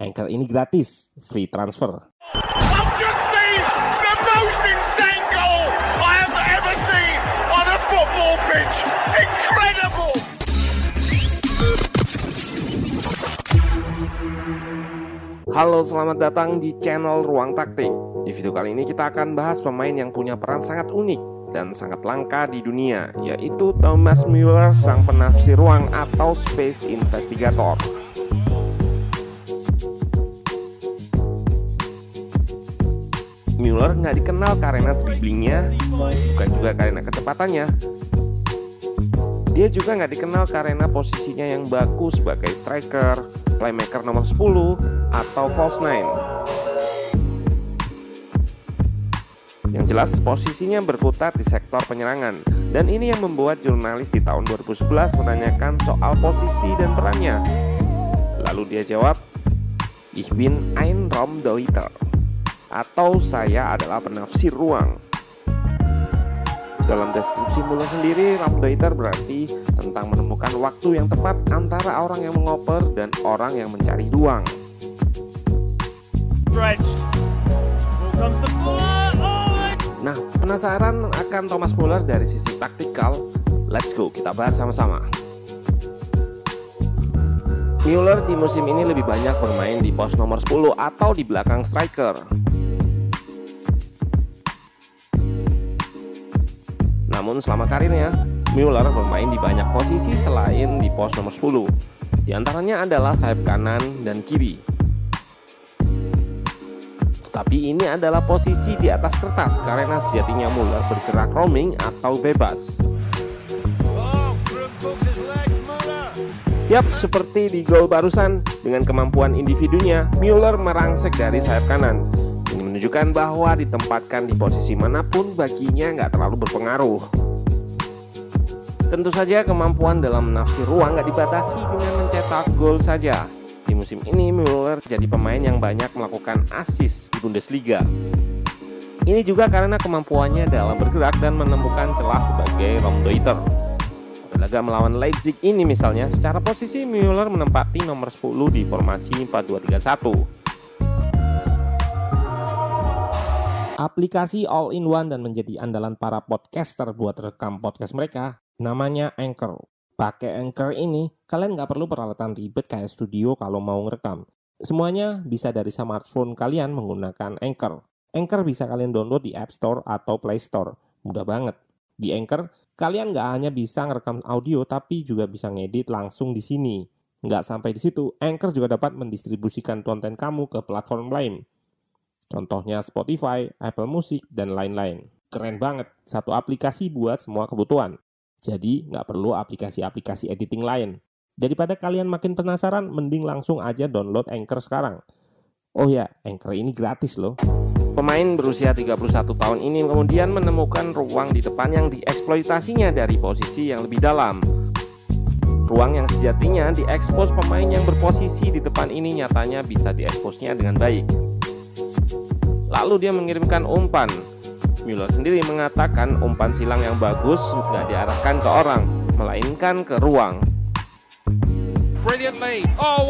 Anchor ini gratis, free transfer. Halo, selamat datang di channel Ruang Taktik. Di video kali ini kita akan bahas pemain yang punya peran sangat unik dan sangat langka di dunia, yaitu Thomas Mueller, sang penafsir ruang atau Space Investigator. Mueller nggak dikenal karena dribblingnya, bukan juga karena kecepatannya. Dia juga nggak dikenal karena posisinya yang bagus sebagai striker, playmaker nomor 10, atau false nine. Yang jelas posisinya berkutat di sektor penyerangan dan ini yang membuat jurnalis di tahun 2011 menanyakan soal posisi dan perannya. Lalu dia jawab, Ich bin ein Raumdeuter atau saya adalah penafsir ruang. Dalam deskripsi Muller sendiri, Ramdaiter berarti tentang menemukan waktu yang tepat antara orang yang mengoper dan orang yang mencari ruang. Nah, penasaran akan Thomas Muller dari sisi taktikal? Let's go, kita bahas sama-sama. Mueller di musim ini lebih banyak bermain di pos nomor 10 atau di belakang striker. Namun selama karirnya, Mueller bermain di banyak posisi selain di pos nomor 10. Di antaranya adalah sayap kanan dan kiri. Tapi ini adalah posisi di atas kertas karena sejatinya Mueller bergerak roaming atau bebas. Yap, seperti di gol barusan, dengan kemampuan individunya, Mueller merangsek dari sayap kanan menunjukkan bahwa ditempatkan di posisi mana pun baginya nggak terlalu berpengaruh. Tentu saja kemampuan dalam menafsir ruang nggak dibatasi dengan mencetak gol saja. Di musim ini Müller jadi pemain yang banyak melakukan assist di Bundesliga. Ini juga karena kemampuannya dalam bergerak dan menemukan celah sebagai. Pada laga melawan Leipzig ini misalnya, secara posisi Müller menempati nomor 10 di formasi 4-2-3-1. Aplikasi all-in-one dan menjadi andalan para podcaster buat rekam podcast mereka, namanya Anchor. Pakai Anchor ini, kalian nggak perlu peralatan ribet kayak studio kalau mau ngerekam. Semuanya bisa dari smartphone kalian menggunakan Anchor. Anchor bisa kalian download di App Store atau Play Store. Mudah banget. Di Anchor, kalian nggak hanya bisa ngerekam audio, tapi juga bisa ngedit langsung di sini. Nggak sampai di situ, Anchor juga dapat mendistribusikan konten kamu ke platform lain. Contohnya Spotify, Apple Music, dan lain-lain. Keren banget, satu aplikasi buat semua kebutuhan. Jadi nggak perlu aplikasi-aplikasi editing lain. Daripada kalian makin penasaran, mending langsung aja download Anchor sekarang. Oh ya, Anchor ini gratis loh. Pemain berusia 31 tahun ini kemudian menemukan ruang di depan yang dieksploitasinya dari posisi yang lebih dalam. Ruang yang sejatinya diekspos pemain yang berposisi di depan ini nyatanya bisa dieksposnya dengan baik. Lalu dia mengirimkan umpan. Müller sendiri mengatakan umpan silang yang bagus tidak diarahkan ke orang, melainkan ke ruang. Oh,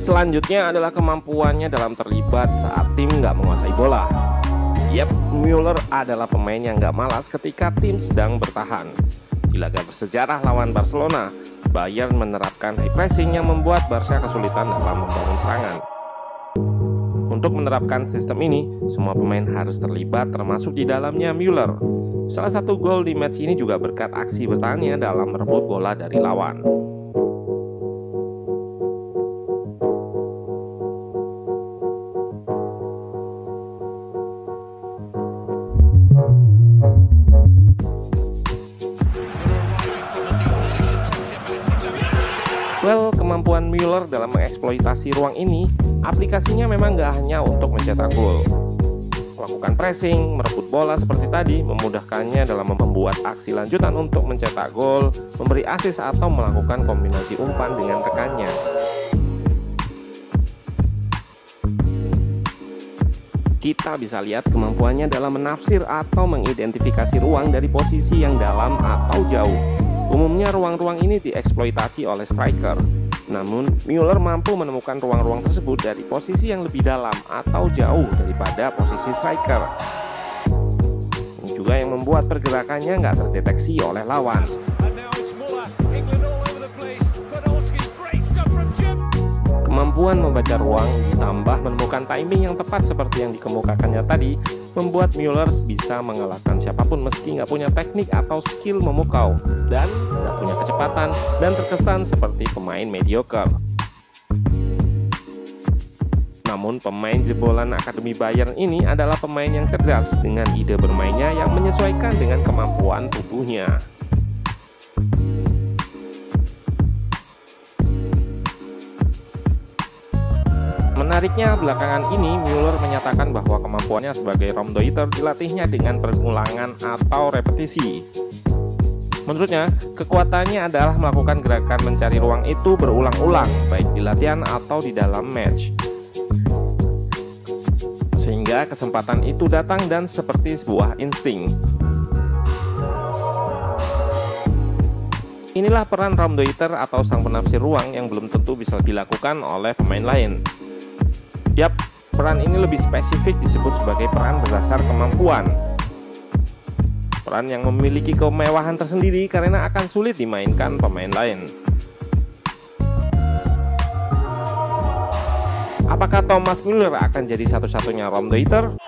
Selanjutnya adalah kemampuannya dalam terlibat saat tim nggak menguasai bola. Yep, Müller adalah pemain yang nggak malas ketika tim sedang bertahan. Di laga bersejarah lawan Barcelona, Bayern menerapkan high pressing yang membuat Barca kesulitan dalam membangun serangan. Untuk menerapkan sistem ini, semua pemain harus terlibat termasuk di dalamnya Müller. Salah satu gol di match ini juga berkat aksi bertahannya dalam merebut bola dari lawan. Kemampuan Müller dalam mengeksploitasi ruang ini, aplikasinya memang nggak hanya untuk mencetak gol. Melakukan pressing, merebut bola seperti tadi, memudahkannya dalam membuat aksi lanjutan untuk mencetak gol, memberi asis atau melakukan kombinasi umpan dengan rekannya. kita bisa lihat kemampuannya dalam menafsir atau mengidentifikasi ruang dari posisi yang dalam atau jauh. Umumnya ruang-ruang ini dieksploitasi oleh striker. Namun, Müller mampu menemukan ruang-ruang tersebut dari posisi yang lebih dalam atau jauh daripada posisi striker. Ini juga yang membuat pergerakannya nggak terdeteksi oleh lawan. Kemampuan membaca ruang ditambah menemukan timing yang tepat seperti yang dikemukakannya tadi membuat Müller bisa mengalahkan siapa pun meski nggak punya teknik atau skill memukau dan punya kecepatan dan terkesan seperti pemain mediocre. Namun pemain jebolan Akademi Bayern ini adalah pemain yang cerdas dengan ide bermainnya yang menyesuaikan dengan kemampuan tubuhnya. Menariknya, belakangan ini Müller menyatakan bahwa kemampuannya sebagai Raumdeuter dilatihnya dengan pengulangan atau repetisi. Menurutnya, kekuatannya adalah melakukan gerakan mencari ruang itu berulang-ulang, baik di latihan atau di dalam match. Sehingga kesempatan itu datang dan seperti sebuah insting. Inilah peran Raumdeuter atau sang penafsir ruang yang belum tentu bisa dilakukan oleh pemain lain. Yap, peran ini lebih spesifik disebut sebagai peran berdasar kemampuan. Peran yang memiliki kemewahan tersendiri karena akan sulit dimainkan pemain lain. Apakah Thomas Müller akan jadi satu-satunya Raumdeuter?